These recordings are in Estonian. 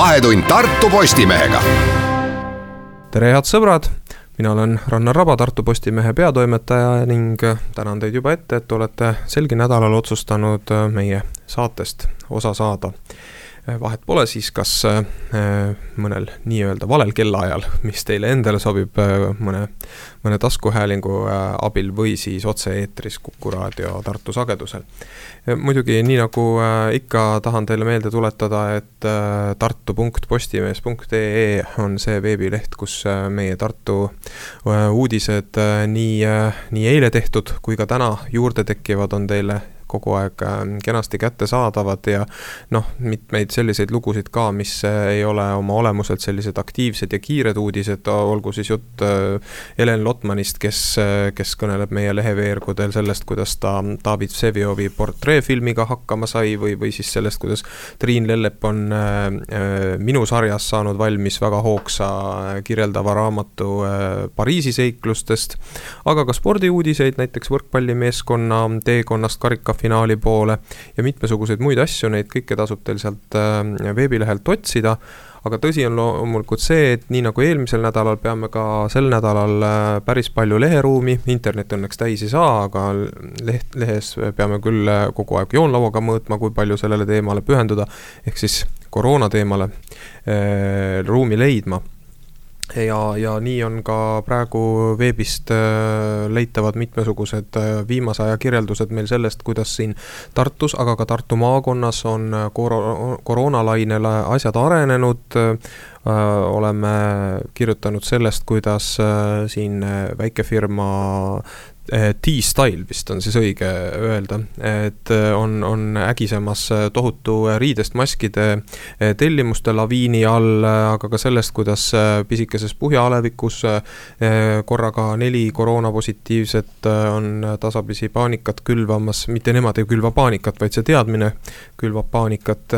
vahetund Tartu Postimehega. tere, head sõbrad, mina olen Rannar Raba, Tartu Postimehe peatoimetaja ning tänan teid juba ette, et olete selgi nädalal otsustanud meie saatest osa saada vahet pole siis, kas äh, mõnel nii-öelda valel kellaajal, mis teile endale sobib äh, mõne, mõne taskuhäälingu abil või siis otse-eetris Kuku raadio Tartu sagedusel. muidugi, nii nagu ikka, tahan teile meelde tuletada, et tartu.postimees.ee on see veebileht, kus meie Tartu uudised nii, nii eile tehtud kui ka täna juurde tekkivad, on teile kogu aeg ähm, kenasti kättesaadavad ja noh, mitmeid selliseid lugusid ka, mis äh, ei ole oma olemuselt sellised aktiivsed ja kiired uudised, olgu siis jutt äh, Helen Lotmanist, kes, äh, kes kõneleb meie leheveergudel sellest, kuidas ta David Vseviovi portreefilmiga hakkama sai või, või siis sellest, kuidas Triin Lellep on minu sarjas saanud valmis väga hoogsa kirjeldava raamatu Pariisi seiklustest, aga ka spordiuudiseid, näiteks võrkpallimeeskonna teekonnast karika finaali poole ja mitmesuguseid muid asju, neid kõike tasub teil sealt äh, veebilehelt otsida. Aga tõsi on loomulikult see, et nii nagu eelmisel nädalal, peame ka sel nädalal äh, päris palju leheruumi, internet õnneks täis ei saa, aga leht, lehes peame küll äh, kogu aeg joonlauaga mõõtma, kui palju sellele teemale pühenduda, ehk siis koroona teemale äh, ruumi leidma ja, ja nii on ka praegu veebist äh, leitavad mitmesugused äh, viimase aja kirjeldused meil sellest, kuidas siin Tartus, aga ka Tartu maakonnas on äh, koro-, koroonalainele asjad arenenud. oleme kirjutanud sellest, kuidas siin väikefirma T-Style vist on siis õige öelda, et eh, on, on ägisemas eh, tohutu riidest maskide tellimuste laviini all, aga ka sellest, kuidas pisikeses Puhja-alevikus korraga neli koroonapositiivset on tasapisi paanikat külvamas, mitte nemad ei külva paanikat, vaid see teadmine külvab paanikat.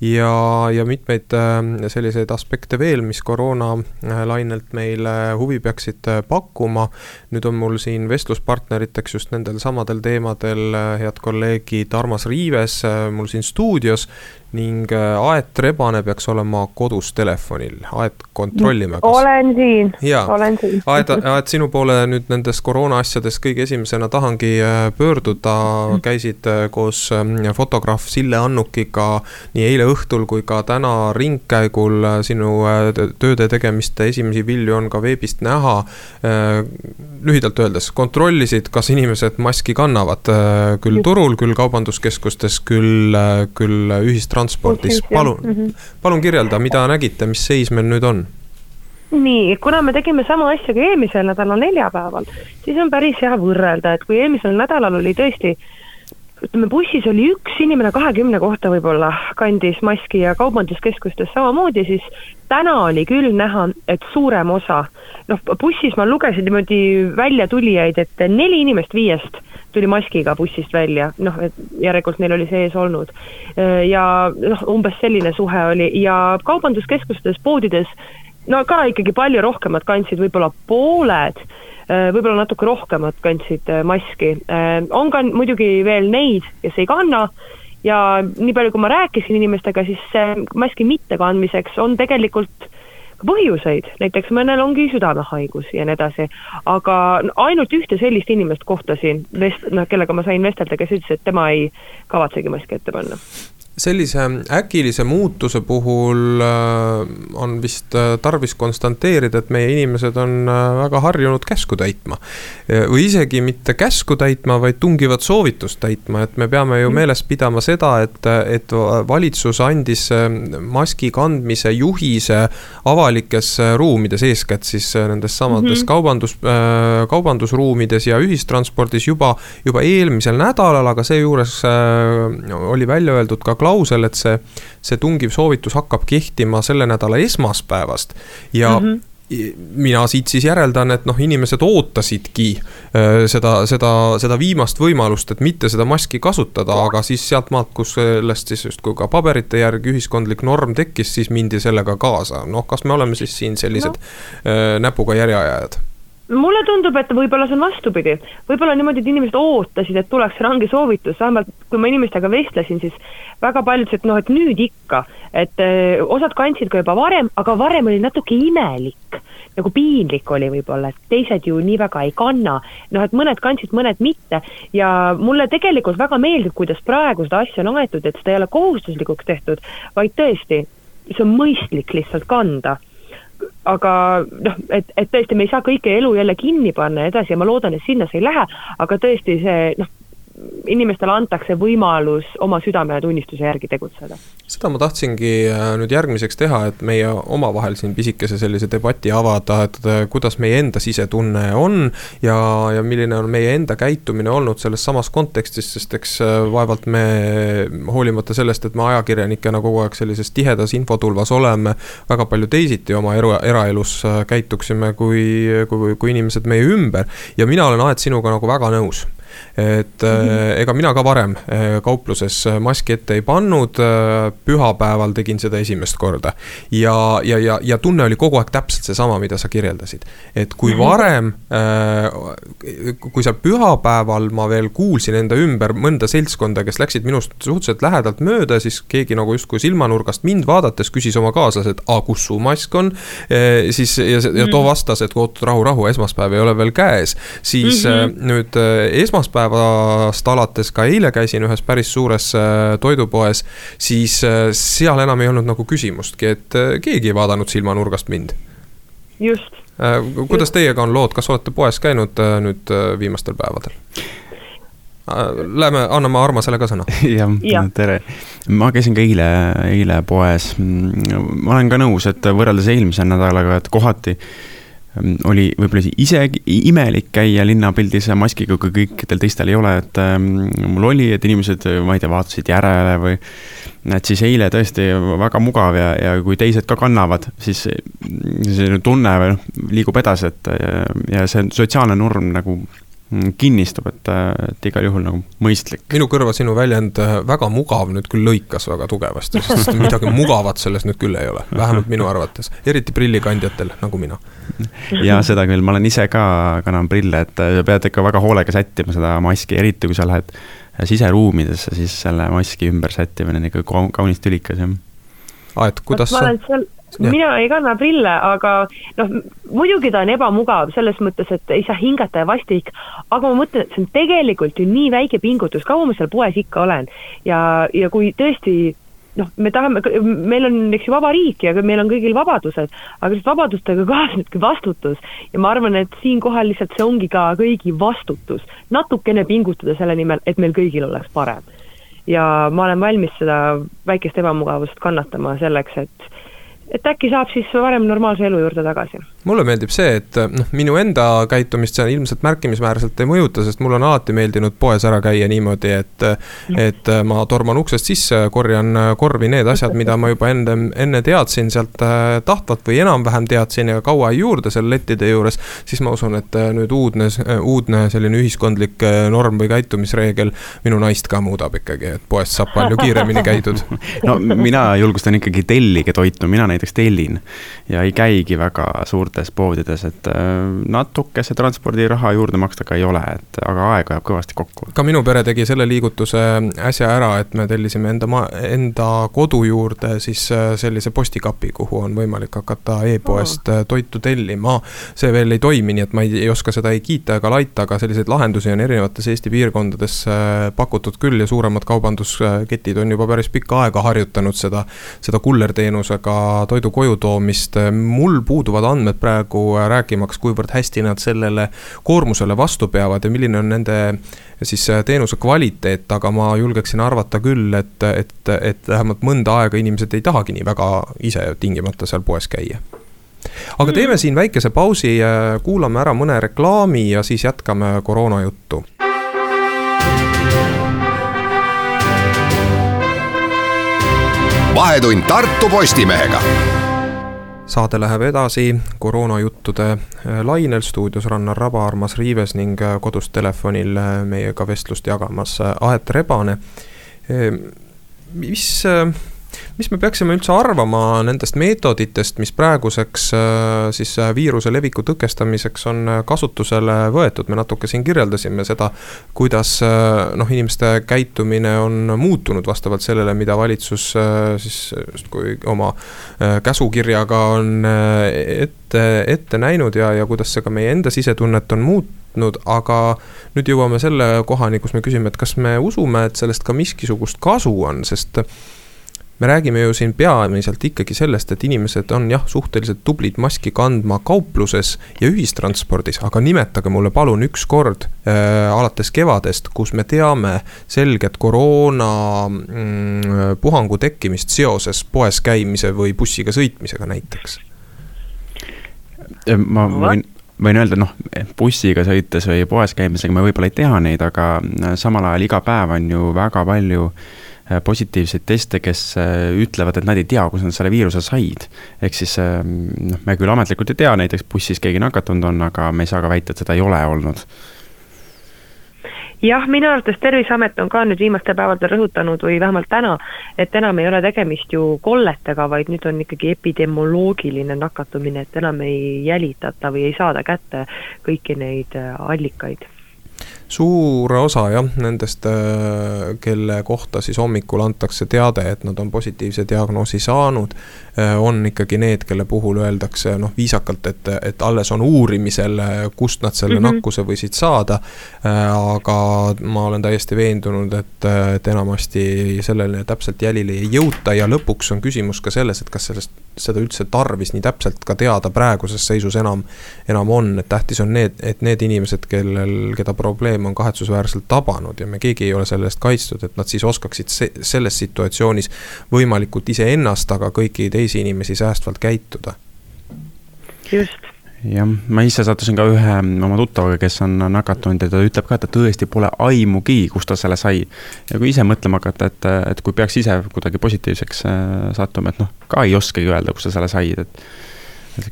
ja, ja mitmeid selliseid aspekte veel, mis koroonalainelt meile huvi peaksid pakkuma. nüüd on mul siin vestlus vestluspartneriteks just nendel samadel teemadel head kolleegid Armas Riives mul siin stuudios ning äh, Aet Rebane peaks olema kodus telefonil, Aet, kontrollime kas.... olen siin, olen siin. Aet, Aet, sinu poole nüüd nendes koroona asjades kõige esimesena tahangi äh, pöörduda, käisid äh, koos ähm, fotograaf Sille Annukiga nii eile õhtul kui ka täna ringkäigul, sinu tööde tegemiste esimesi vilju on ka veebist näha. lühidalt öeldes, kontrollisid, kas inimesed maski kannavad, küll turul, küll kaubanduskeskustes, küll, küll ühistranspordis transpordis, palun mm, -hmm. palun kirjelda, mida nägite, mis seis meil nüüd on? nii, kuna me tegime sama asja ka eelmisel nädalal neljapäeval, siis on päris hea võrrelda, et kui eelmisel nädalal oli tõesti ütleme, bussis oli üks inimene kahekümne kohta võib-olla kandis maski ja kaubanduskeskustes samamoodi, siis täna oli küll näha, et suurem osa, noh, bussis ma lugesin niimoodi väljatulijaid, et neli inimest viiest tuli maskiga bussist välja, noh, et järelikult neil oli see ees olnud. ja noh, umbes selline suhe oli ja kaubanduskeskustes, poodides no ka ikkagi palju rohkemad kandsid, võib-olla pooled, võib-olla natuke rohkemad kandsid maski. on ka muidugi veel neid, kes ei kanna ja nii palju, kui ma rääkisin inimestega, siis maski mittekandmiseks on tegelikult põhjuseid, näiteks mõnel ongi südamehaigus ja nii edasi, aga ainult ühte sellist inimest kohtasin, vest-, noh, kellega ma sain vestelda, kes ütles, et tema ei kavatsegi maski ette panna sellise äkilise muutuse puhul äh, on vist äh, tarvis konstanteerida, et meie inimesed on äh, väga harjunud käsku täitma. või isegi mitte käsku täitma, vaid tungivat soovitust täitma, et me peame ju mm. meeles pidama seda, et, et valitsus andis maski kandmise juhise avalikes ruumides, eeskätt siis nendes samades mm -hmm. kaubandus, kaubandusruumides ja ühistranspordis juba, juba eelmisel nädalal, aga seejuures oli välja öeldud ka klausel, et see, see tungiv soovitus hakkab kehtima selle nädala esmaspäevast ja mm. -hmm mina siit siis järeldan, et noh, inimesed ootasidki äh, seda, seda, seda viimast võimalust, et mitte seda maski kasutada, aga siis sealtmaalt, kus sellest siis justkui ka paberite järgi ühiskondlik norm tekkis, siis mindi sellega kaasa. noh, kas me oleme siis siin sellised no. äh, näpuga järjeajajad? Mulle tundub, et võib-olla see on vastupidi, võib-olla niimoodi, et inimesed ootasid, et tuleks range soovitus, vähemalt kui ma inimestega vestlesin, siis väga paljud ütlesid, et noh, et nüüd ikka, et öö, osad kandsid ka juba varem, aga varem oli natuke imelik, nagu piinlik oli võib-olla, et teised ju nii väga ei kanna, noh, et mõned kandsid, mõned mitte. Ja mulle tegelikult väga meeldib, kuidas praegu seda asja on aetud, et seda ei ole kohustuslikuks tehtud, vaid tõesti, see on mõistlik lihtsalt kanda aga noh, et, et tõesti, me ei saa kõike elu jälle kinni panna ja edasi ja ma loodan, et sinna see ei lähe, aga tõesti see noh, inimestele antakse võimalus oma südametunnistuse järgi tegutseda. seda ma tahtsingi äh, nüüd järgmiseks teha, et meie omavahel siin pisikese sellise debati avada, et äh, kuidas meie enda sisetunne on ja, ja milline on meie enda käitumine olnud selles samas kontekstis, sest eks äh, vaevalt me, hoolimata sellest, et me ajakirjanikena kogu aeg sellises tihedas infotulvas oleme, väga palju teisiti oma eru, eraelus käituksime kui, kui, kui inimesed meie ümber. ja mina olen, Aet, sinuga nagu väga nõus et mm -hmm. ega mina ka varem äh, kaupluses maski ette ei pannud, äh, pühapäeval tegin seda esimest korda. ja, ja, ja, ja tunne oli kogu aeg täpselt seesama, mida sa kirjeldasid. et kui mm -hmm. varem, kui seal pühapäeval ma veel kuulsin enda ümber mõnda seltskonda, kes läksid minust suhteliselt lähedalt mööda, siis keegi nagu justkui silmanurgast mind vaadates küsis oma kaaslased, aa, kus su mask on. siis ja, ja too mhm. vastas, et oot, rahu, rahu, esmaspäev ei ole veel käes. siis mm -hmm. nüüd esmaspäeval esmaspäevast alates, ka eile käisin ühes päris suures äh, toidupoes, siis äh, seal enam ei olnud nagu küsimustki, et äh, keegi ei vaadanud silmanurgast mind. just. kuidas teiega on lood, kas olete poes käinud nüüd viimastel päevadel? Läheme, anname Armasele ka sõna. jah ja., tere. ma käisin ka eile, eile poes. ma olen ka nõus, et võrreldes eelmise nädalaga, et kohati äh, oli võib-olla isegi imelik käia linnapildis maskiga, kui kõikidel teistel ei ole, et ähm, mul oli, et inimesed, ma ei tea, vaatasid järele või. et siis eile tõesti väga mugav ja, ja kui teised ka kannavad, siis see tunne noh, liigub edasi, et ja, ja see sotsiaalne norm nagu kinnistub, et, et igal juhul nagu mõistlik. minu kõrva sinu väljend äh, väga mugav nüüd küll lõikas väga tugevasti, sest midagi mugavat selles nüüd küll ei ole, vähemalt minu arvates, eriti prillikandjatel nagu mina. ja seda küll, ma olen ise ka, kannan prille, et sa pead ikka väga hoolega sättima seda maski, eriti kui sa lähed siseruumidesse, siis selle maski ümber sättimine on ikka kaunis tülikas, jah. Aet, kuidas sa? Mina ei kanna prille, aga noh, muidugi ta on ebamugav selles mõttes, et ei saa hingata ja vastik, aga ma mõtlen, et see on tegelikult ju nii väike pingutus, kaua ma seal poes ikka olen. Ja, ja kui tõesti noh, me tahame, meil on, eks ju, vaba riik ja meil on kõigil vabadused, aga lihtsalt vabadustega kaasnebki vastutus. Ja ma arvan, et siinkohal lihtsalt see ongi ka kõigi vastutus, natukene pingutada selle nimel, et meil kõigil oleks parem. ja ma olen valmis seda väikest ebamugavust kannatama selleks, et et äkki saab siis varem normaalse elu juurde tagasi. mulle meeldib see, et noh, minu enda käitumist see ilmselt märkimisväärselt ei mõjuta, sest mul on alati meeldinud poes ära käia niimoodi, et. et ma torman uksest sisse, korjan korvi need asjad, mida ma juba enne, enne teadsin sealt äh, tahtvat või enam-vähem teadsin ja kaua ei juurde seal lettide juures. siis ma usun, et äh, nüüd uudne, uudne selline ühiskondlik äh, norm või käitumisreegel minu naist ka muudab ikkagi, et poest saab palju kiiremini käidud no mina julgustan ikkagi tellige toitu, mina näiteks tellin ja ei käigi väga suurtes poodides, et äh, natukese transpordiraha juurde maksta ka ei ole, et aga aega jääb kõvasti kokku. ka minu pere tegi selle liigutuse äsja ära, et me tellisime enda maa, enda kodu juurde siis äh, sellise postikapi, kuhu on võimalik hakata e-poest oh. toitu tellima. see veel ei toimi, nii et ma ei, ei oska seda ei kiita ega laita, aga selliseid lahendusi on erinevates Eesti piirkondades pakutud küll ja suuremad kaubandusketid on juba päris pikka aega harjutanud seda, seda kullerteenusega toidu koju toomist. mul puuduvad andmed praegu rääkimaks, kuivõrd hästi nad sellele koormusele vastu peavad ja milline on nende siis teenuse kvaliteet, aga ma julgeksin arvata küll, et, et, et vähemalt mõnda aega inimesed ei tahagi nii väga ise tingimata seal poes käia aga hmm. teeme siin väikese pausi, kuulame ära mõne reklaami ja siis jätkame koroona juttu vahetund Tartu Postimehega saade läheb edasi koroonajuttude äh, lainel, stuudios Rannar Raba, Armas Riives ning äh, kodus telefonil äh, meiega vestlust jagamas Aet Rebane. mis, mis me peaksime üldse arvama nendest meetoditest, mis praeguseks siis viiruse leviku tõkestamiseks on kasutusele võetud, me natuke siin kirjeldasime seda, kuidas noh, inimeste käitumine on muutunud vastavalt sellele, mida valitsus siis justkui oma käsukirjaga on ette, ette näinud ja, ja kuidas see ka meie enda sisetunnet on muutnud, aga nüüd jõuame selle kohani, kus me küsime, et kas me usume, et sellest ka miskisugust kasu on, sest me räägime ju siin peamiselt ikkagi sellest, et inimesed on jah, suhteliselt tublid maski kandma kaupluses ja ühistranspordis, aga nimetage mulle palun üks kord äh, alates kevadest, kus me teame selget koroona mm, puhangu tekkimist seoses poes käimise või bussiga sõitmisega näiteks? Ma võin, võin öelda, noh, bussiga sõites või poes käimisega me võib-olla ei tea neid, aga äh, samal ajal iga päev on ju väga palju äh, positiivseid teste, kes äh, ütlevad, et nad ei tea, kus nad selle viiruse said. ehk siis noh, me küll ametlikult ei tea, näiteks bussis keegi nakatunud on, aga me ei saa ka väita, et seda ei ole olnud jah, minu arvates Terviseamet on ka nüüd viimastel päevadel rõhutanud või vähemalt täna, et enam ei ole tegemist ju kolletega, vaid nüüd on ikkagi epidemioloogiline nakatumine, et enam ei jälitata või ei saada kätte kõiki neid äh, allikaid suur osa jah, nendest, äh, kelle kohta siis hommikul antakse teade, et nad on positiivse diagnoosi saanud, äh, on ikkagi need, kelle puhul öeldakse noh, viisakalt, et, et alles on uurimisel, kust nad selle mm -hmm. nakkuse võisid saada. Äh, aga ma olen täiesti veendunud, et, et enamasti sellele täpselt jälile ei jõuta ja lõpuks on küsimus ka selles, et kas sellest, seda üldse tarvis nii täpselt ka teada praeguses seisus enam, enam on, et tähtis on need, et need inimesed, kellel, keda probleem probleem on kahetsusväärselt tabanud ja me keegi ei ole selle eest kaitstud, et nad siis oskaksid se selles situatsioonis võimalikult iseennast, aga kõiki teisi inimesi säästvalt käituda. just jah, ma ise sattusin ka ühe oma tuttavaga, kes on nakatunud ja ta ütleb ka, et ta tõesti pole aimugi, kust ta selle sai. ja kui ise mõtlema hakata, et, et kui peaks ise kuidagi positiivseks äh, sattuma, et noh, ka ei oskagi öelda, kust sa selle said, et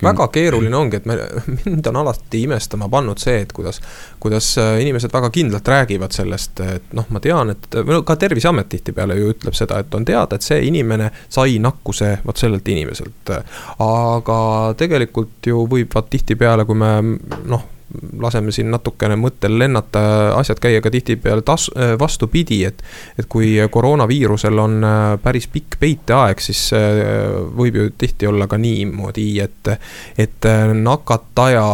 väga keeruline ongi, et me, mind on alati imestama pannud see, et kuidas, kuidas äh, inimesed väga kindlalt räägivad sellest, et noh, ma tean, et ka Terviseamet tihtipeale ju ütleb seda, et on teada, et see inimene sai nakkuse vot sellelt inimeselt. aga tegelikult ju võib vaat tihtipeale, kui me noh laseme siin natukene mõttel lennata, asjad käia ka tihtipeale tas-, äh, vastupidi, et. et kui koroonaviirusel on äh, päris pikk peiteaeg, siis äh, võib ju tihti olla ka niimoodi, et, et nakataja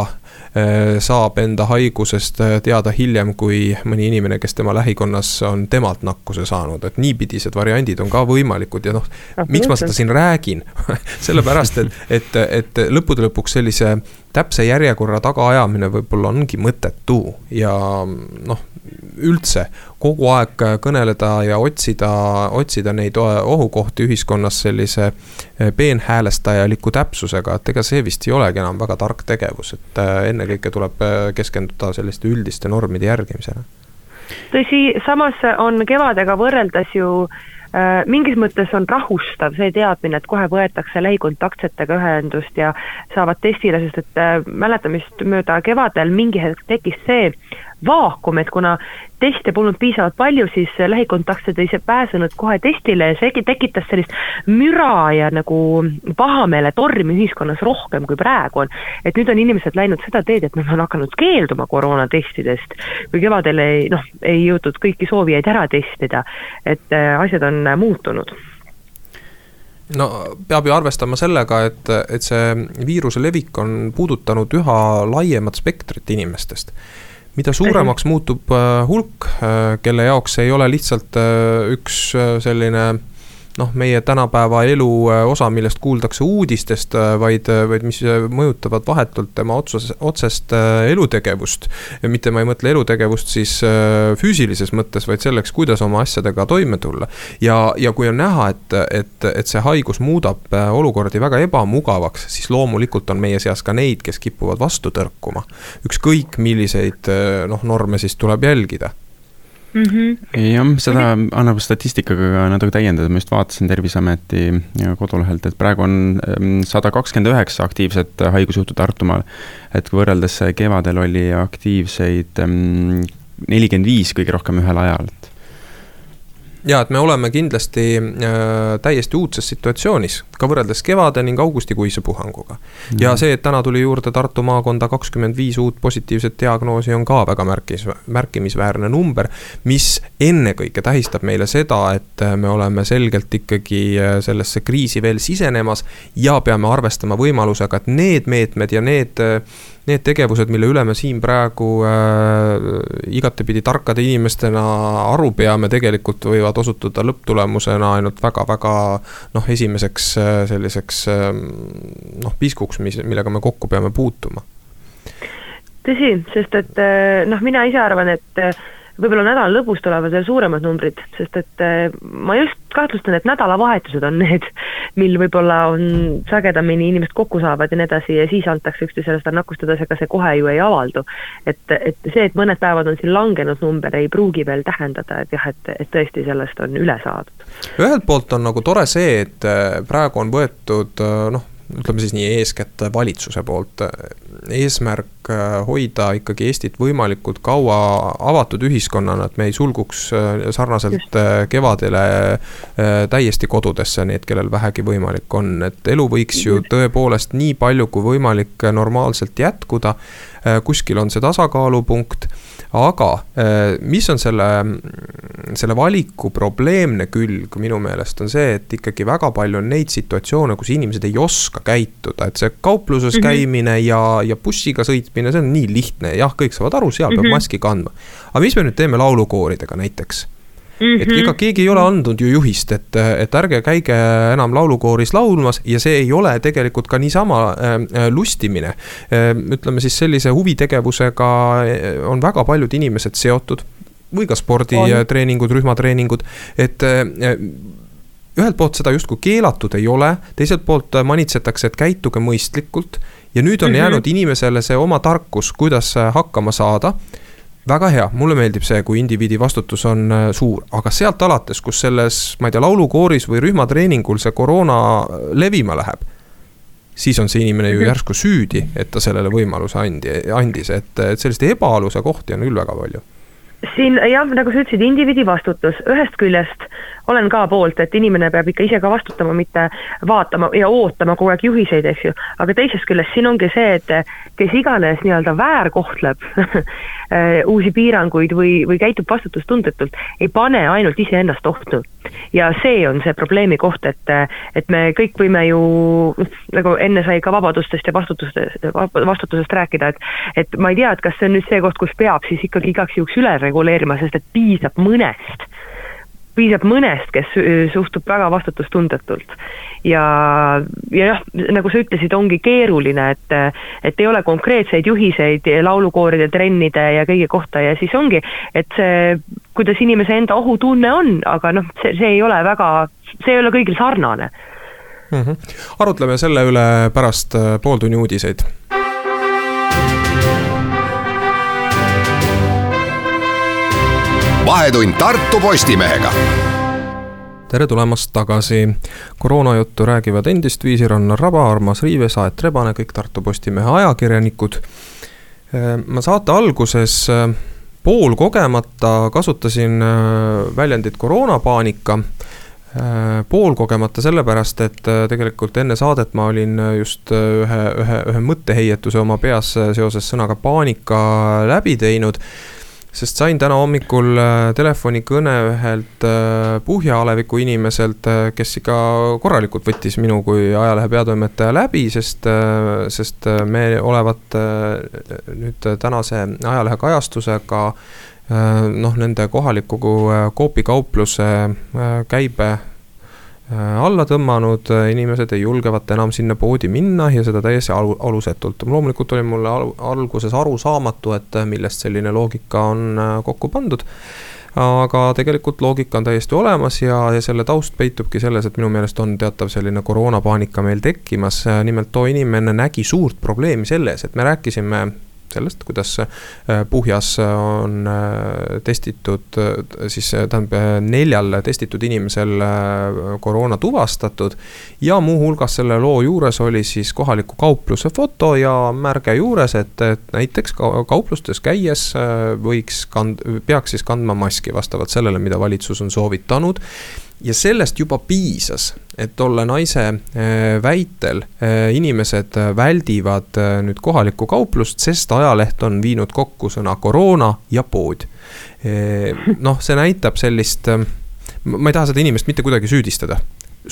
saab enda haigusest teada hiljem, kui mõni inimene, kes tema lähikonnas on temalt nakkuse saanud, et niipidised variandid on ka võimalikud ja noh, miks ma seda siin räägin sellepärast, et, et, et lõppude lõpuks sellise täpse järjekorra tagaajamine võib-olla ongi mõttetu ja noh, üldse kogu aeg kõneleda ja otsida, otsida neid ohukohti ühiskonnas sellise eh, peenhäälestajaliku täpsusega, et ega see vist ei olegi enam väga tark tegevus, et eh, ennekõike tuleb eh, keskenduda selliste üldiste normide järgimisele. tõsi, samas on kevadega võrreldes ju äh, mingis mõttes on rahustav see teadmine, et kohe võetakse lähikontaktsetega ühendust ja saavad testile, sest et äh, mäletamist mööda kevadel mingi hetk tekkis see vaakum, et kuna teste polnud piisavalt palju, siis lähikontaktsed ei pääsenud kohe testile ja see tekitas sellist müra ja nagu pahameele tormi ühiskonnas rohkem kui praegu on. et nüüd on inimesed läinud seda teed, et nad on hakanud keelduma koroonatestidest, kui kevadel ei noh, ei jõutud kõiki soovijaid ära testida, et äh, asjad on muutunud. No peab ju arvestama sellega, et, et see viiruse levik on puudutanud üha laiemat spektrit inimestest mida suuremaks muutub äh, hulk, äh, kelle jaoks ei ole lihtsalt äh, üks selline noh, meie tänapäeva elu äh, osa, millest kuuldakse uudistest, äh, vaid, äh, vaid mis mõjutavad vahetult tema otsus, otsest elutegevust. mitte ma ei mõtle elutegevust siis füüsilises mõttes, vaid selleks, kuidas oma asjadega toime tulla. ja, ja kui on näha, et, et, et see haigus muudab olukordi väga ebamugavaks, siis loomulikult on meie seas ka neid, kes kipuvad vastu tõrkuma. ükskõik milliseid noh, norme siis tuleb jälgida mm. -hmm. jah, seda annab statistikaga ka natuke täiendada, ma just vaatasin Terviseameti kodulehelt, et praegu on sada kakskümmend üheksa aktiivset haigusjuhtu Tartumaal. et kui võrreldes kevadel oli aktiivseid nelikümmend viis kõige rohkem ühel ajal, ja et me oleme kindlasti äh, täiesti uudses situatsioonis, ka võrreldes kevade ning augustikuise puhanguga mm. -hmm. ja see, et täna tuli juurde Tartu maakonda kakskümmend viis uut positiivset diagnoosi, on ka väga märkis, märkimisväärne number. mis ennekõike tähistab meile seda, et me oleme selgelt ikkagi äh, sellesse kriisi veel sisenemas ja peame arvestama võimalusega, et need meetmed ja need äh, need tegevused, mille üle me siin praegu äh, igatepidi tarkade inimestena aru peame, tegelikult võivad osutuda lõpptulemusena ainult väga-väga noh, esimeseks äh, selliseks äh, noh, piskuks, mis, millega me kokku peame puutuma. tõsi, sest et äh, noh, mina ise arvan, et äh, võib-olla nädala lõpus tulevad veel suuremad numbrid, sest et ma just kahtlustan, et nädalavahetused on need, mil võib-olla on sagedamini inimesed kokku saavad ja nii edasi ja siis antakse üksteisele seda nakkustades, ega see kohe ju ei avaldu. et, et see, et mõned päevad on siin langenud number, ei pruugi veel tähendada, et jah, et, et tõesti sellest on üle saadud. ühelt poolt on nagu tore see, et äh, praegu on võetud noh, ütleme siis nii, eeskätt valitsuse poolt eesmärk äh, hoida ikkagi Eestit võimalikult kaua avatud ühiskonnana, et me ei sulguks äh, sarnaselt äh, kevadele täiesti kodudesse, need, kellel vähegi võimalik on, et elu võiks ju tõepoolest nii palju kui võimalik normaalselt jätkuda. kuskil on see tasakaalupunkt aga äh, mis on selle, selle valiku probleemne külg minu meelest on see, et ikkagi väga palju on neid situatsioone, kus inimesed ei oska käituda, et see kaupluses mm -hmm. käimine ja, ja bussiga sõitmine, see on nii lihtne, jah, kõik saavad aru, seal mm -hmm. peab mhm. maski kandma. aga mis me nüüd teeme laulukooridega näiteks Mm -hmm. et ega keegi ei ole andnud ju juhist, et, et ärge käige enam laulukooris laulmas ja see ei ole tegelikult ka niisama äh, lustimine äh,. ütleme siis sellise huvitegevusega äh, on väga paljud inimesed seotud või ka sporditreeningud, rühmatreeningud, et äh, ühelt poolt seda justkui keelatud ei ole, teiselt poolt manitsetakse, et käituge mõistlikult. ja nüüd on mm -hmm. jäänud inimesele see oma tarkus, kuidas hakkama saada väga hea, mulle meeldib see, kui indiviidi vastutus on äh, suur, aga sealt alates, kus selles, ma ei tea, laulukooris või rühmatreeningul see koroona levima läheb. siis on see inimene ju mhm. järsku süüdi, et ta sellele võimaluse andi, andis, et, et selliseid ebaaluse kohti on küll väga palju siin jah, nagu sa ütlesid, indiviidi vastutus, ühest küljest olen ka poolt, et inimene peab ikka ise ka vastutama, mitte vaatama ja ootama kogu aeg juhiseid, eks ju. aga teisest küljest siin ongi see, et kes iganes nii-öelda väärkohtleb uusi piiranguid või, või käitub vastutustundetult, ei pane ainult iseennast ohtu. ja see on see probleemi koht, et, et me kõik võime ju, nagu enne sai ka vabadustest ja vastutustest, vastutusest rääkida, et et ma ei tea, et kas see on nüüd see koht, kus peab siis ikkagi igaks juhuks üle reguleerima, sest et piisab mõnest piisab mõnest, kes suhtub väga vastutustundetult. ja, ja jah, nagu sa ütlesid, ongi keeruline, et, et ei ole konkreetseid juhiseid laulukooride, trennide ja kõige kohta ja siis ongi, et see, kuidas inimese enda ohutunne on, aga noh, see, see ei ole väga, see ei ole kõigil sarnane mm. -hmm. arutleme selle üle pärast äh, pooltunni uudiseid vahetund Tartu Postimehega tere tulemast tagasi. koroonajuttu räägivad endist viisi Rannar Raba, Armas Riives, Aet Rebane, kõik Tartu Postimehe ajakirjanikud. ma saate alguses poolkogemata kasutasin väljendit koroonapaanika poolkogemata sellepärast, et tegelikult enne saadet ma olin just ühe, ühe, ühe mõtteheietuse oma peas seoses sõnaga paanika läbi teinud sest sain täna hommikul äh, telefonikõne ühelt äh, Puhja-aleviku inimeselt, äh, kes ikka korralikult võttis minu kui ajalehe peatoimetaja läbi, sest, sest me olevat nüüd tänase ajalehe kajastusega noh, nende kohaliku Coopi kaupluse käibe alla tõmmanud, äh, inimesed ei julgevat enam sinna poodi minna ja seda täiesti alu-, alusetult. loomulikult oli mulle al alguses arusaamatu, et äh, millest selline loogika on kokku pandud. aga tegelikult loogika on täiesti olemas ja, ja selle taust peitubki selles, et minu meelest on teatav selline koroonapaanika meil tekkimas. nimelt too inimene nägi suurt probleemi selles, et me rääkisime sellest, kuidas Puhjas on testitud, siis tähendab neljal testitud inimesel koroona tuvastatud. ja muuhulgas selle loo juures oli siis kohaliku kaupluse foto ja märge juures, et, et näiteks kauplustes käies võiks kand-, peaks siis kandma maski vastavalt sellele, mida valitsus on soovitanud ja sellest juba piisas, et tolle naise äh, väitel äh, inimesed väldivad äh, nüüd kohalikku kauplust, sest ajaleht on viinud kokku sõna koroona ja pood. noh, see näitab sellist, ma ei taha seda inimest mitte kuidagi süüdistada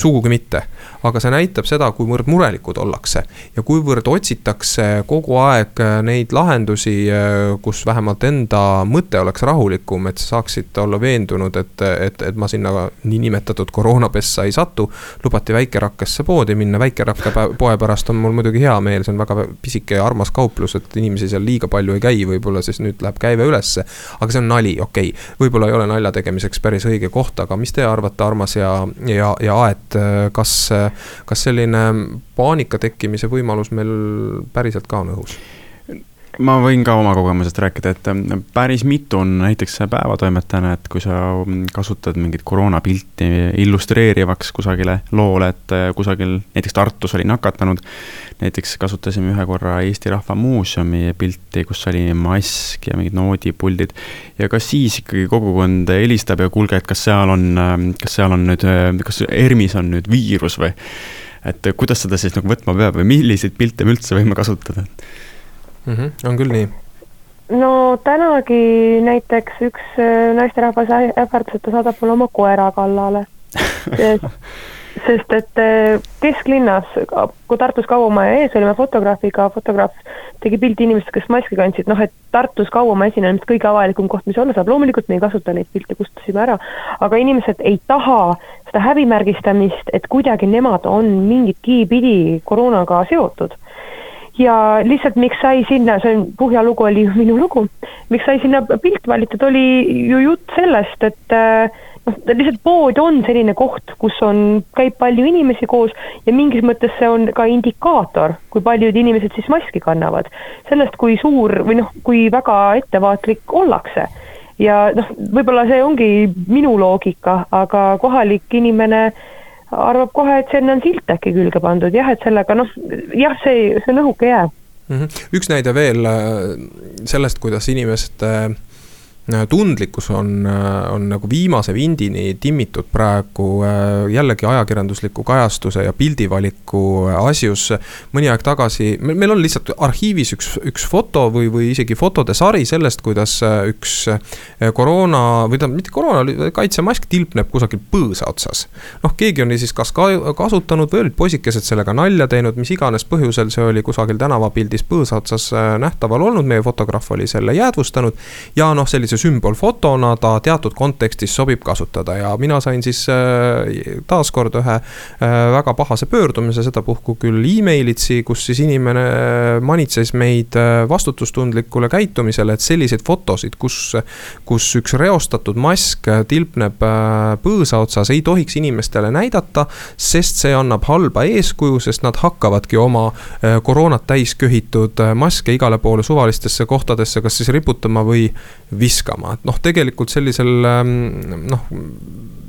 sugugi mitte. aga see näitab seda, kuivõrd murelikud ollakse ja kuivõrd otsitakse kogu aeg äh, neid lahendusi, äh, kus vähemalt enda mõte oleks rahulikum, et saaksid olla veendunud, et, et, et ma sinna niinimetatud koroonapessa ei satu. lubati Väikerakkesse poodi minna, Väikerakka poe pärast on mul muidugi hea meel, see on väga pisike ja armas kauplus, et inimesi seal liiga palju ei käi, võib-olla siis nüüd läheb käive ülesse. aga see on nali, okei okay., võib-olla ei ole nalja tegemiseks päris õige koht, aga mis te arvate, Armas ja, ja, ja Aet? Et äh, kas, kas selline paanika tekkimise võimalus meil päriselt ka on õhus? Ma võin ka oma kogemusest rääkida, et äh, päris mitu on näiteks päevatoimetajana, et kui sa kasutad mingit koroonapilti illustreerivaks kusagile loole, et äh, kusagil näiteks Tartus oli nakatanud. näiteks kasutasime ühe korra Eesti Rahva Muuseumi pilti, kus oli mask ja mingid noodipuldid. ja ka siis ikkagi kogukond helistab ja kuulge, et kas seal on, äh, kas seal on nüüd, kas ERMis on nüüd viirus või. et kuidas seda siis nagu võtma peab või milliseid pilte me üldse võime kasutada mm. -hmm. on küll nii? no tänagi näiteks üks äh, naisterahvas ähvardas, et ta saadab mulle oma koera kallale sest et äh, kesklinnas, kui Tartus Kauamaja ees olime fotograafiga, fotograaf tegi pildi inimestest, kes maski kandsid, noh et Tartus Kauamaja esinemine kõige avalikum koht, mis olla saab, loomulikult me ei kasuta neid pilte, kustutasime ära, aga inimesed ei taha seda häbimärgistamist, et kuidagi nemad on mingitki pidi koroonaga seotud ja lihtsalt miks sai sinna, see on, Puhja lugu oli ju minu lugu, miks sai sinna pilt valitud, oli ju jutt sellest, et äh, noh, lihtsalt pood on selline koht, kus on, käib palju inimesi koos ja mingis mõttes see on ka indikaator, kui paljud inimesed siis maski kannavad. sellest, kui suur või noh, kui väga ettevaatlik ollakse. ja noh, võib-olla see ongi minu loogika, aga kohalik inimene äh, arvab kohe, et sinna on silt äkki külge pandud jah, et sellega noh, jah, see, see on õhuke jää mm. -hmm. üks näide veel äh, sellest, kuidas inimeste äh, tundlikkus on, äh, on nagu viimase vindini timmitud praegu äh, jällegi ajakirjandusliku kajastuse ja pildivaliku asjus. mõni aeg tagasi, meil on lihtsalt arhiivis üks, üks foto või, või isegi fotode sari sellest, kuidas üks koroona või tähendab, mitte koroona, kaitsemask tilpneb kusagil põõsa otsas. noh, keegi oli siis kas ka kasutanud või olid poisikesed sellega nalja teinud, mis iganes põhjusel see oli kusagil tänavapildis põõsa otsas nähtaval olnud, meie fotograaf oli selle jäädvustanud. ja noh, sellise sümbolfotona ta teatud kontekstis sobib kasutada ja mina sain siis äh, taaskord ühe äh, väga pahase pöördumise, sedapuhku küll emailitsi, kus siis inimene äh, manitses meid vastutustundlikule käitumisele, et selliseid fotosid, kus, kus üks reostatud mask tilpneb põõsa otsas, ei tohiks inimestele näidata, sest see annab halba eeskuju, sest nad hakkavadki oma koroonat täis köhitud maske igale poole suvalistesse kohtadesse kas siis riputama või viskama, et noh, tegelikult sellisel ähm, noh,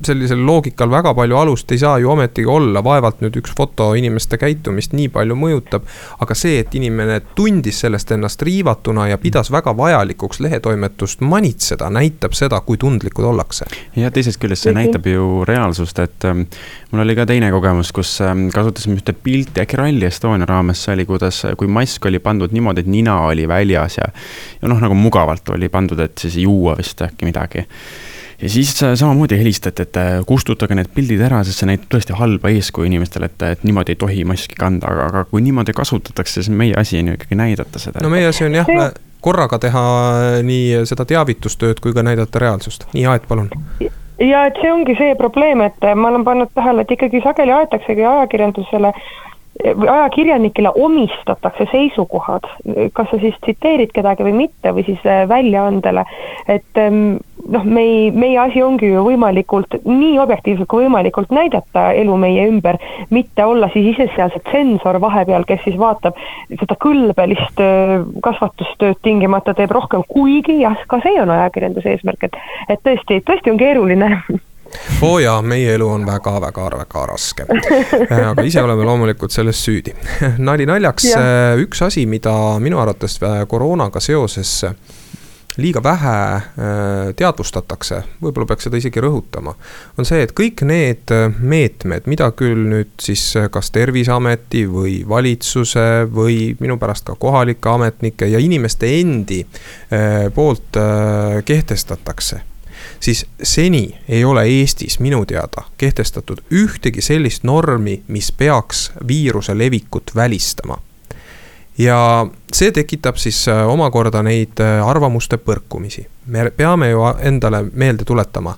sellisel loogikal väga palju alust ei saa ju ometigi olla, vaevalt nüüd üks foto inimeste käitumist nii palju mõjutab. aga see, et inimene tundis sellest ennast riivatuna ja pidas väga vajalikuks lehetoimetust manitseda, näitab seda, kui tundlikud ollakse. ja teisest küljest see näitab ju reaalsust, et ähm, mul oli ka teine kogemus, kus ähm, kasutasime ühte pilti, äkki Rally Estonia raames see oli, kuidas, kui mask oli pandud niimoodi, et nina oli väljas ja. ja noh, nagu mugavalt oli pandud, et siis juua vist äkki midagi ja siis samamoodi helistati, et kustutage need pildid ära, sest see näitab tõesti halba eeskuju inimestele, et, et niimoodi ei tohi maski kanda, aga, aga kui niimoodi kasutatakse, siis meie asi on ju ikkagi näidata seda. no meie asi on jah, korraga teha nii seda teavitustööd kui ka näidata reaalsust. nii, Aet, palun ja et see ongi see probleem, et ma olen pannud tähele, et ikkagi sageli aetaksegi ajakirjandusele ajakirjanikele omistatakse seisukohad, kas sa siis tsiteerid kedagi või mitte või siis äh, väljaandele, et ähm, noh, me ei, meie asi ongi ju võimalikult nii objektiivselt kui võimalikult näidata elu meie ümber, mitte olla siis ise seal see tsensor vahepeal, kes siis vaatab seda kõlbelist äh, kasvatustööd tingimata teeb rohkem, kuigi jah, ka see on ajakirjanduse eesmärk, et et tõesti, tõesti on keeruline oo oh jaa, meie elu on väga-väga-väga raske. aga ise oleme loomulikult selles süüdi. nali naljaks, üks asi, mida minu arvates äh, koroonaga seoses liiga vähe äh, teadvustatakse, võib-olla peaks seda isegi rõhutama, on see, et kõik need äh, meetmed, mida küll nüüd siis kas Terviseameti või valitsuse või minu pärast ka kohalike ametnike ja inimeste endi poolt kehtestatakse siis seni ei ole Eestis minu teada kehtestatud ühtegi sellist normi, mis peaks viiruse levikut välistama. ja see tekitab siis äh, omakorda neid äh, arvamuste põrkumisi. me peame ju endale meelde tuletama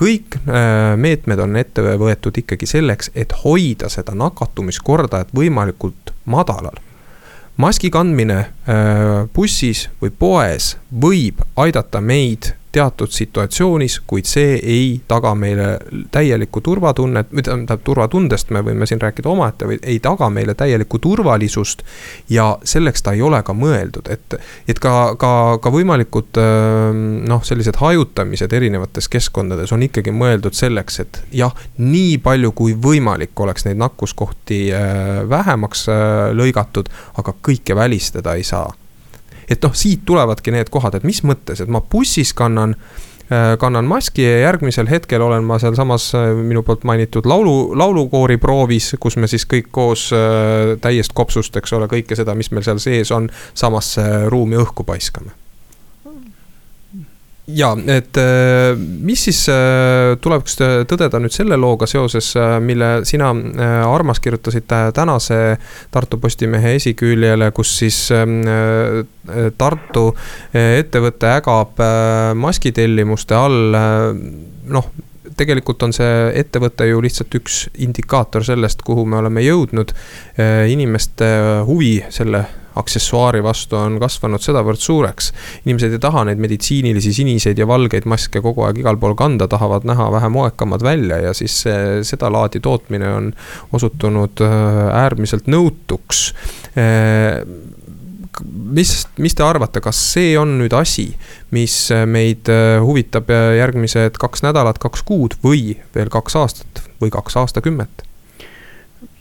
kõik äh, meetmed on ette võetud ikkagi selleks, et hoida seda nakatumiskordajat võimalikult madalal maski kandmine bussis või poes võib aidata meid teatud situatsioonis, kuid see ei taga meile täielikku turvatunnet, või tähendab turvatundest me võime siin rääkida omaette või ei taga meile täielikku turvalisust. ja selleks ta ei ole ka mõeldud, et, et ka, ka, ka võimalikud ähm, noh, sellised hajutamised erinevates keskkondades on ikkagi mõeldud selleks, et jah, nii palju kui võimalik oleks neid nakkuskohti äh, vähemaks äh, lõigatud, aga kõike välistada ei saa et noh, siit tulevadki need kohad, et mis mõttes, et ma bussis kannan äh, kannan maski ja järgmisel hetkel olen ma sealsamas äh, minu poolt mainitud laulu, laulukoori proovis, kus me siis kõik koos äh, täiest kopsust, eks ole, kõike seda, mis meil seal sees on, samasse ruumi õhku paiskame ja, et äh, mis siis äh, tuleks tõdeda nüüd selle looga seoses, äh, mille sina, Armas, kirjutasid tänase Tartu Postimehe esiküljele, kus siis ähm, Tartu ettevõte ägab maskitellimuste all, noh tegelikult on see ettevõte ju lihtsalt üks indikaator sellest, kuhu me oleme jõudnud. inimeste huvi selle aksessuaari vastu on kasvanud sedavõrd suureks. inimesed ei taha neid meditsiinilisi siniseid ja valgeid maske kogu aeg igal pool kanda, tahavad näha vähe moekamad välja ja siis see, sedalaadi tootmine on osutunud äh, äärmiselt nõutuks äh, mis, mis te arvate, kas see on nüüd asi, mis meid äh, huvitab järgmised kaks nädalat, kaks kuud või veel kaks aastat või kaks aastakümmet?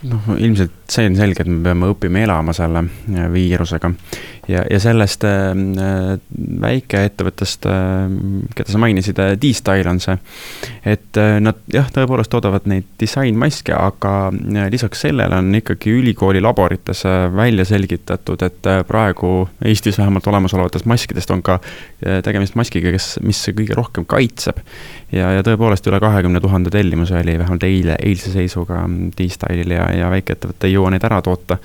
Noh, ilmselt see on selge, et me peame õppima elama selle äh, viirusega. ja, ja sellest äh, väikeettevõttest äh,, keda sa mainisid D-Style on see. et nad jah, tõepoolest toodavad neid disainmaske, aga lisaks sellele on ikkagi ülikooli laborites välja selgitatud, et praegu Eestis vähemalt olemasolevatest maskidest on ka tegemist maskiga, kes, mis kõige rohkem kaitseb. ja, ja tõepoolest üle kahekümne tuhande tellimuse oli vähemalt eile, eilse seisuga D-Style'il ja, ja väikeettevõte ei jõua neid ära toota.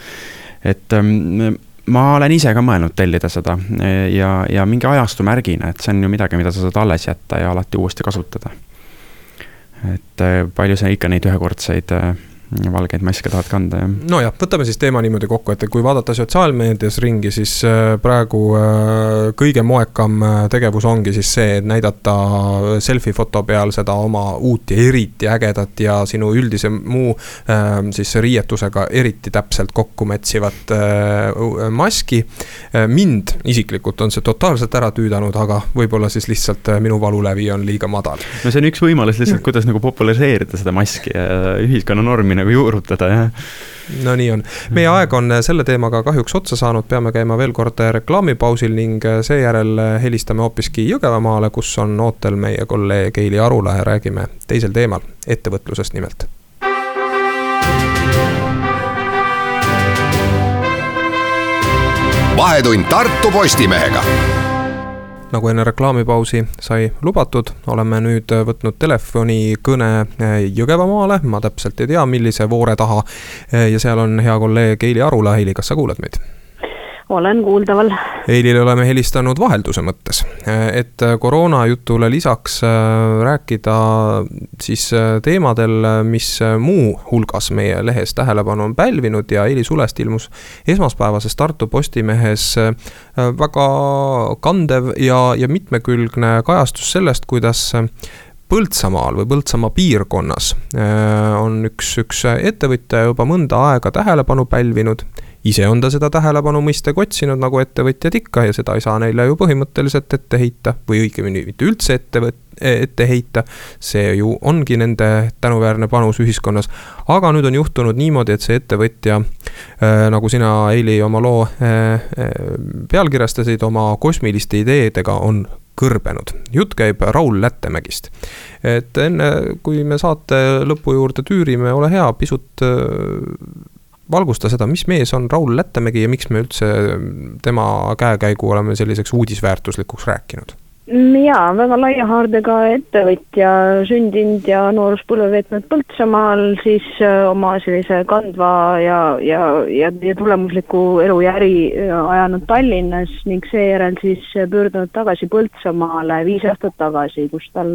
et ähm, ma olen ise ka mõelnud tellida seda ja, ja mingi ajastu märgina, et see on ju midagi, mida sa saad alles jätta ja alati uuesti kasutada. et äh, palju sa ikka neid ühekordseid äh, valgeid maske tahad kanda, jah. nojah, võtame siis teema niimoodi kokku, et kui vaadata sotsiaalmeedias ringi, siis äh, praegu äh, kõige moekam äh, tegevus ongi siis see, et näidata selfie foto peal seda oma uut ja eriti ägedat ja sinu üldise muu siis riietusega eriti täpselt kokku mätsivat maski. mind isiklikult on see totaalselt ära tüüdanud, aga võib-olla siis lihtsalt minu valulävi on liiga madal. no see on üks võimalus lihtsalt, kuidas nagu populariseerida seda maski ja ühiskonna normi nagu juurutada, jah. no nii on, meie aeg on selle teemaga kahjuks otsa saanud, peame käima veel kord reklaamipausil ning seejärel helistame hoopiski Jõgevamaale, kus on ootel meie kolleeg Eili Arula ja räägime teisel teemal, ettevõtlusest nimelt. Vahetund Tartu Postimehega nagu enne reklaamipausi sai lubatud, oleme nüüd võtnud telefonikõne eh, Jõgevamaale, ma täpselt ei tea, millise voore taha. Eh, ja seal on hea kolleeg Eili Arula, Eili, kas sa kuulad meid? Olen kuuldaval. Eilile oleme helistanud vahelduse mõttes, et koroona jutule lisaks äh, rääkida siis äh, teemadel, mis muuhulgas meie lehes tähelepanu on pälvinud ja Eili Sulest ilmus esmaspäevases Tartu Postimehes äh, väga kandev ja, ja mitmekülgne kajastus sellest, kuidas Põltsamaal või Põltsamaa piirkonnas on üks, üks ettevõtja juba mõnda aega tähelepanu pälvinud ise on ta seda tähelepanu mõistagi otsinud, nagu ettevõtjad ikka, ja seda ei saa neile ju põhimõtteliselt ette heita või õigemini mitte üldse ette, ette heita. see ju ongi nende tänuväärne panus ühiskonnas. aga nüüd on juhtunud niimoodi, et see ettevõtja äh,, nagu sina, Eili, oma loo äh, pealkirjastasid, oma kosmiliste ideedega on kõrbenud. jutt käib Raul Lättemägist. et enne, kui me saate lõpu juurde tüürime, ole hea, pisut valgusta seda, mis mees on Raul Lättemägi ja miks me üldse tema käekäigu oleme selliseks uudisväärtuslikuks rääkinud? jaa, väga laia haardega ettevõtja, sündinud ja nooruspõlve veetnud Põltsamaal, siis äh, oma sellise kandva ja, ja, ja, ja tulemusliku elu ja äri äh, ajanud Tallinnas ning seejärel siis pöördunud tagasi Põltsamaale viis aastat tagasi, kus tal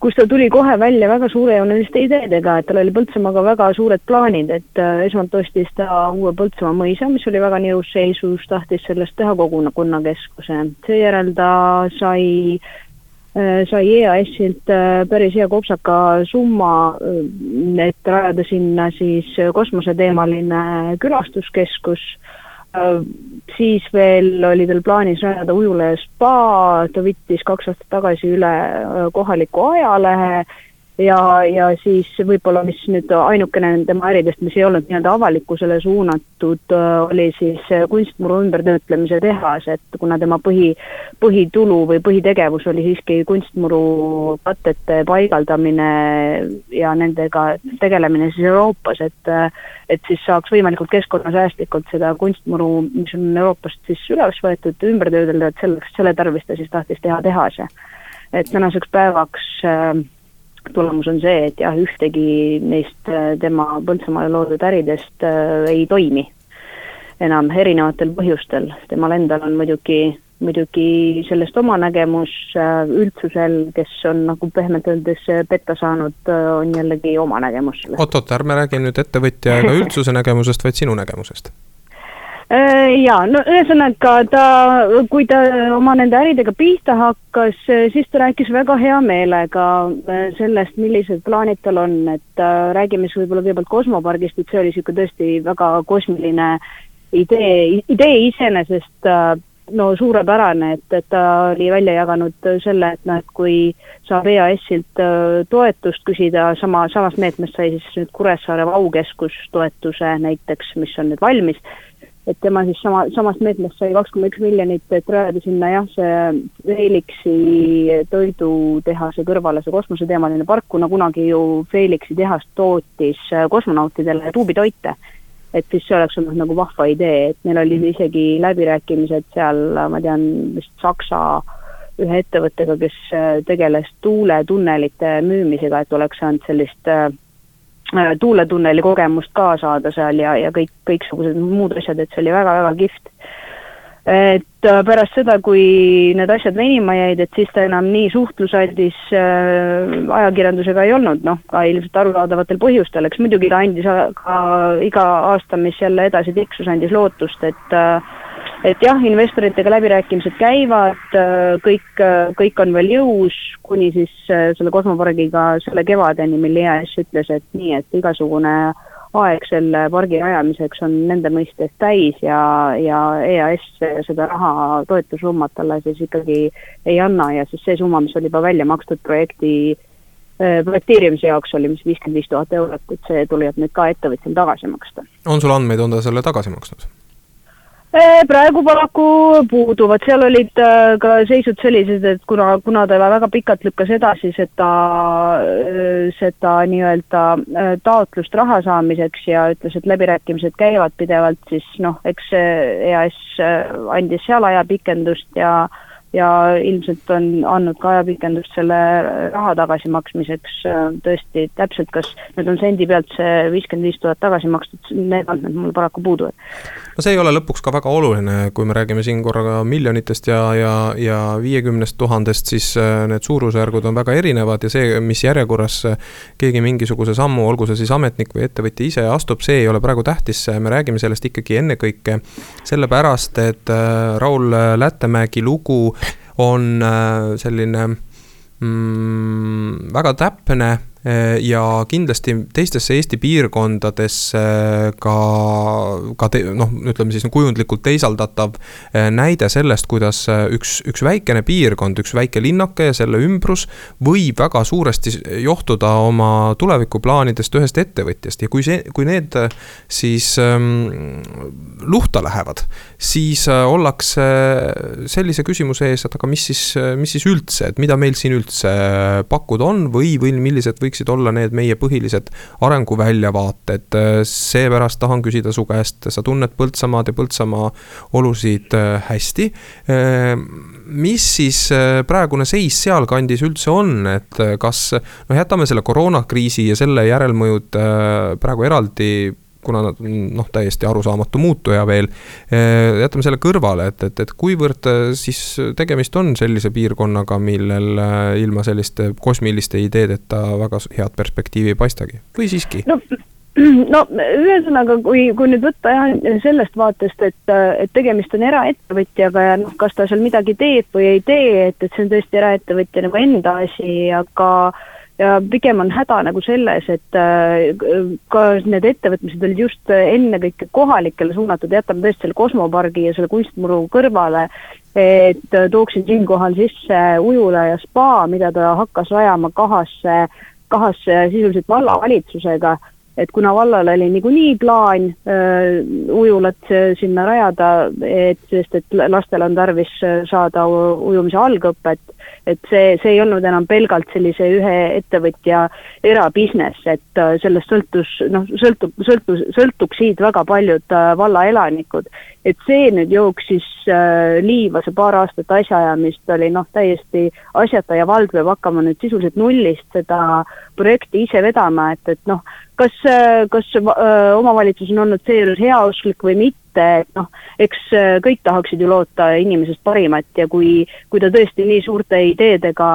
kus ta tuli kohe välja väga suurejooneliste ideedega, et tal oli Põltsamaaga väga suured plaanid, et äh, esmalt ostis ta uue Põltsamaa mõisa, mis oli väga niirus seisus, tahtis sellest teha kogukonnakeskuse. seejärel ta sai äh, sai EAS-ilt äh, päris hea kopsaka summa, et rajada sinna siis kosmoseteemaline külastuskeskus Äh, siis veel oli tal plaanis rajada ujula ja spa, ta võttis kaks aastat tagasi üle äh, kohaliku ajalehe ja, ja siis võib-olla, mis nüüd ainukene tema äridest, mis ei olnud nii-öelda avalikkusele suunatud, oli siis kunstmuru ümbertöötlemise tehas, et kuna tema põhi, põhitulu või põhitegevus oli siiski kunstmuru katete paigaldamine ja nendega tegelemine siis Euroopas, et et siis saaks võimalikult keskkonnasäästlikult seda kunstmuru, mis on Euroopast siis üles võetud, ümber töödelda, et selleks, selle tarvis ta siis tahtis teha tehase. et tänaseks päevaks äh, tulemus on see, et jah, ühtegi neist äh, tema Põltsamaale loodud äridest äh, ei toimi enam erinevatel põhjustel, temal endal on muidugi, muidugi sellest oma nägemus, äh, üldsusel, kes on nagu pehmelt öeldes petta saanud, on jällegi oma nägemus sellest. oot-oot, ärme räägi nüüd ettevõtja ega üldsuse nägemusest, vaid sinu nägemusest jaa, no ühesõnaga ta, kui ta oma nende äridega pihta hakkas, siis ta rääkis väga hea meelega äh, sellest, millised plaanid tal on, et äh, räägime siis võib-olla kõigepealt kosmopargist, et see oli niisugune tõesti väga kosmiline idee, idee iseenesest no suurepärane, et, et ta oli välja jaganud selle, et noh, et kui saab EAS-ilt toetust küsida, sama, samast meetmest sai siis nüüd Kuressaare Vaukeskus toetuse näiteks, mis on nüüd valmis et tema siis sama, samast meetmest sai kaks koma üks miljonit, et rajada sinna jah, see Felixi toidutehase kõrvale see kosmoseteemaline park, kuna kunagi ju Felixi tehas tootis kosmonautidele tuubitoite. et siis see oleks olnud nagu vahva idee, et neil olid isegi läbirääkimised seal, ma tean, vist Saksa ühe ettevõttega, kes tegeles tuuletunnelite müümisega, et oleks saanud sellist äh, Äh, tuuletunneli kogemust ka saada seal ja, ja kõik, kõiksugused muud asjad, et see oli väga-väga kihvt. et äh, pärast seda, kui need asjad venima jäid, et siis ta enam nii suhtlusaldis äh, ajakirjandusega ei olnud, noh, ka ilmselt arusaadavatel põhjustel, eks muidugi ta andis ka iga aasta, mis jälle edasi tiksus, andis lootust, et äh, et jah, investoritega läbirääkimised käivad, äh, kõik, äh, kõik on veel jõus, kuni siis äh, selle kosmopargiga selle kevadeni, mil EAS ütles, et nii, et igasugune aeg selle pargi rajamiseks on nende mõistes täis ja, ja EAS seda raha, toetussummat talle siis ikkagi ei anna ja siis see summa, mis oli juba välja makstud projekti projekteerimise jaoks oli, mis viiskümmend viis tuhat eurot, et see tuleb nüüd ka ettevõtjal tagasi maksta. on sul andmeid, on ta selle tagasi maksnud? Äh, praegu paraku puuduvad, seal olid äh, ka seisud sellised, et kuna, kuna ta väga pikalt lükkas edasi seda, äh, seda nii-öelda taotlust raha saamiseks ja ütles, et läbirääkimised käivad pidevalt, siis noh, eks EAS andis seal ajapikendust ja ja ilmselt on andnud ka ajapikendust selle raha tagasimaksmiseks tõesti täpselt, kas nüüd on sendi pealt see viiskümmend viis tuhat tagasi makstud, need andmed mul paraku puuduvad. no see ei ole lõpuks ka väga oluline, kui me räägime siin korraga miljonitest ja, ja, ja viiekümnest tuhandest, siis need suurusjärgud on väga erinevad ja see, mis järjekorras keegi mingisuguse sammu, olgu see siis ametnik või ettevõtja ise astub, see ei ole praegu tähtis, me räägime sellest ikkagi ennekõike sellepärast, et Raul Lätemägi lugu on äh, selline mm, väga täpne ja kindlasti teistesse Eesti piirkondadesse ka, ka te, noh, ütleme siis kujundlikult teisaldatav äh, näide sellest, kuidas üks, üks väikene piirkond, üks väike linnake ja selle ümbrus võib väga suuresti johtuda oma tulevikuplaanidest ühest ettevõtjast. Ja kui see, kui need siis ähm, luhta lähevad, siis äh, ollakse sellise küsimuse ees, et aga mis siis, mis siis üldse, et mida meil siin üldse pakkuda on või, või millised võiksid olla need meie põhilised arenguväljavaated. seepärast tahan küsida su käest, sa tunned Põltsamaad ja Põltsamaa olusid äh, hästi. Äh, mis siis praegune seis sealkandis üldse on, et kas, noh, jätame selle koroonakriisi ja selle järelmõjud praegu eraldi kuna nad on noh, täiesti arusaamatu muutuja veel. Eh, jätame selle kõrvale, et, et, et kuivõrd eh, siis tegemist on sellise piirkonnaga, millel eh, ilma selliste kosmiliste ideedeta väga head perspektiivi ei paistagi või siiski no.? no ühesõnaga, kui, kui nüüd võtta jah sellest vaatest, et, et tegemist on eraettevõtjaga ja noh, kas ta seal midagi teeb või ei tee, et, et see on tõesti eraettevõtja nagu enda asi, aga ja pigem on häda nagu selles, et äh, ka need ettevõtmised olid just ennekõike kohalikele suunatud, jätame tõesti selle kosmopargi ja selle kunstmuru kõrvale, et tooksin siinkohal sisse ujula ja spa, mida ta hakkas rajama kahasse, kahasse sisuliselt vallavalitsusega et kuna vallal oli niikuinii plaan öö, ujulat sinna rajada, et sest, et lastel on tarvis saada ujumise algõpet, et see, see ei olnud enam pelgalt sellise ühe ettevõtja erabusiness, et äh, sellest sõltus, noh, sõltub, sõltus, sõltuksid väga paljud äh, valla elanikud. et see nüüd jooksis äh, liiva, see paar aastat asjaajamist oli noh, täiesti asjata ja vald peab hakkama nüüd sisuliselt nullist seda projekti ise vedama, et, et noh, kas, kas öö, omavalitsus on olnud seejuures heausklik või mitte, et noh, eks äh, kõik tahaksid ju loota inimesest parimat ja kui, kui ta tõesti nii suurte ideedega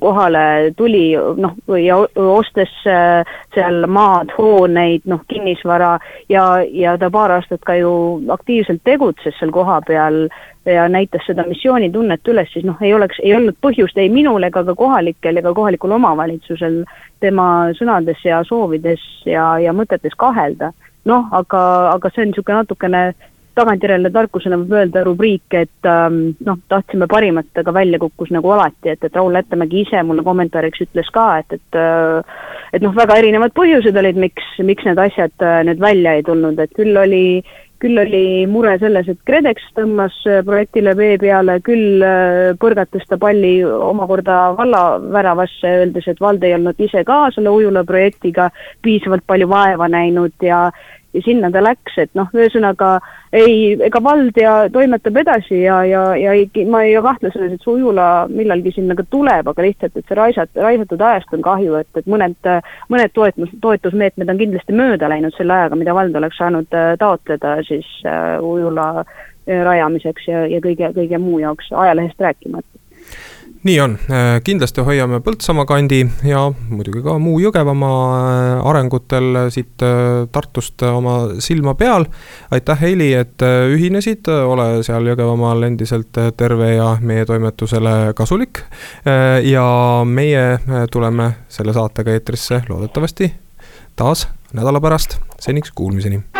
kohale tuli, noh, või ostes äh, seal maad, hooneid, noh, kinnisvara ja, ja ta paar aastat ka ju aktiivselt tegutses seal kohapeal ja näitas seda missioonitunnet üles, siis noh, ei oleks, ei olnud põhjust ei minul ega ka kohalikel ega kohalikul omavalitsusel tema sõnades ja soovides ja, ja mõtetes kahelda. Noh, aga, aga see on niisugune natukene tagantjärele tarkusena võib öelda rubriik, et ähm, noh, tahtsime parimat, aga välja kukkus nagu alati, et, et Raul Lättemägi ise mulle kommentaariks ütles ka, et, et äh, et noh, väga erinevad põhjused olid, miks, miks need asjad äh, nüüd välja ei tulnud, et küll oli küll oli mure selles, et KredEx tõmbas äh, projektile vee peale, küll põrgatas ta palli omakorda valla väravasse, öeldes, et vald ei olnud ise ka selle ujula projektiga piisavalt palju vaeva näinud ja ja sinna ta läks, et noh, ühesõnaga ei, ega vald ja toimetab edasi ja, ja, ja ei, ma ei kahtle selles, et see ujula millalgi sinna ka tuleb, aga lihtsalt, et see raisat-, raisatud ajast on kahju, et, et mõned, mõned toetus, toetusmeetmed on kindlasti mööda läinud selle ajaga, mida vald oleks saanud äh, taotleda siis uh, ujula äh, rajamiseks ja, ja kõige, kõige muu jaoks, ajalehest rääkimata nii on, äh, kindlasti hoiame Põltsamaa kandi ja muidugi ka muu Jõgevamaa äh, arengutel siit äh, Tartust oma silma peal. aitäh, Heili, et ühinesid, ole seal Jõgevamaal endiselt terve ja meie toimetusele kasulik. ja meie tuleme selle saatega eetrisse loodetavasti taas nädala pärast, seniks kuulmiseni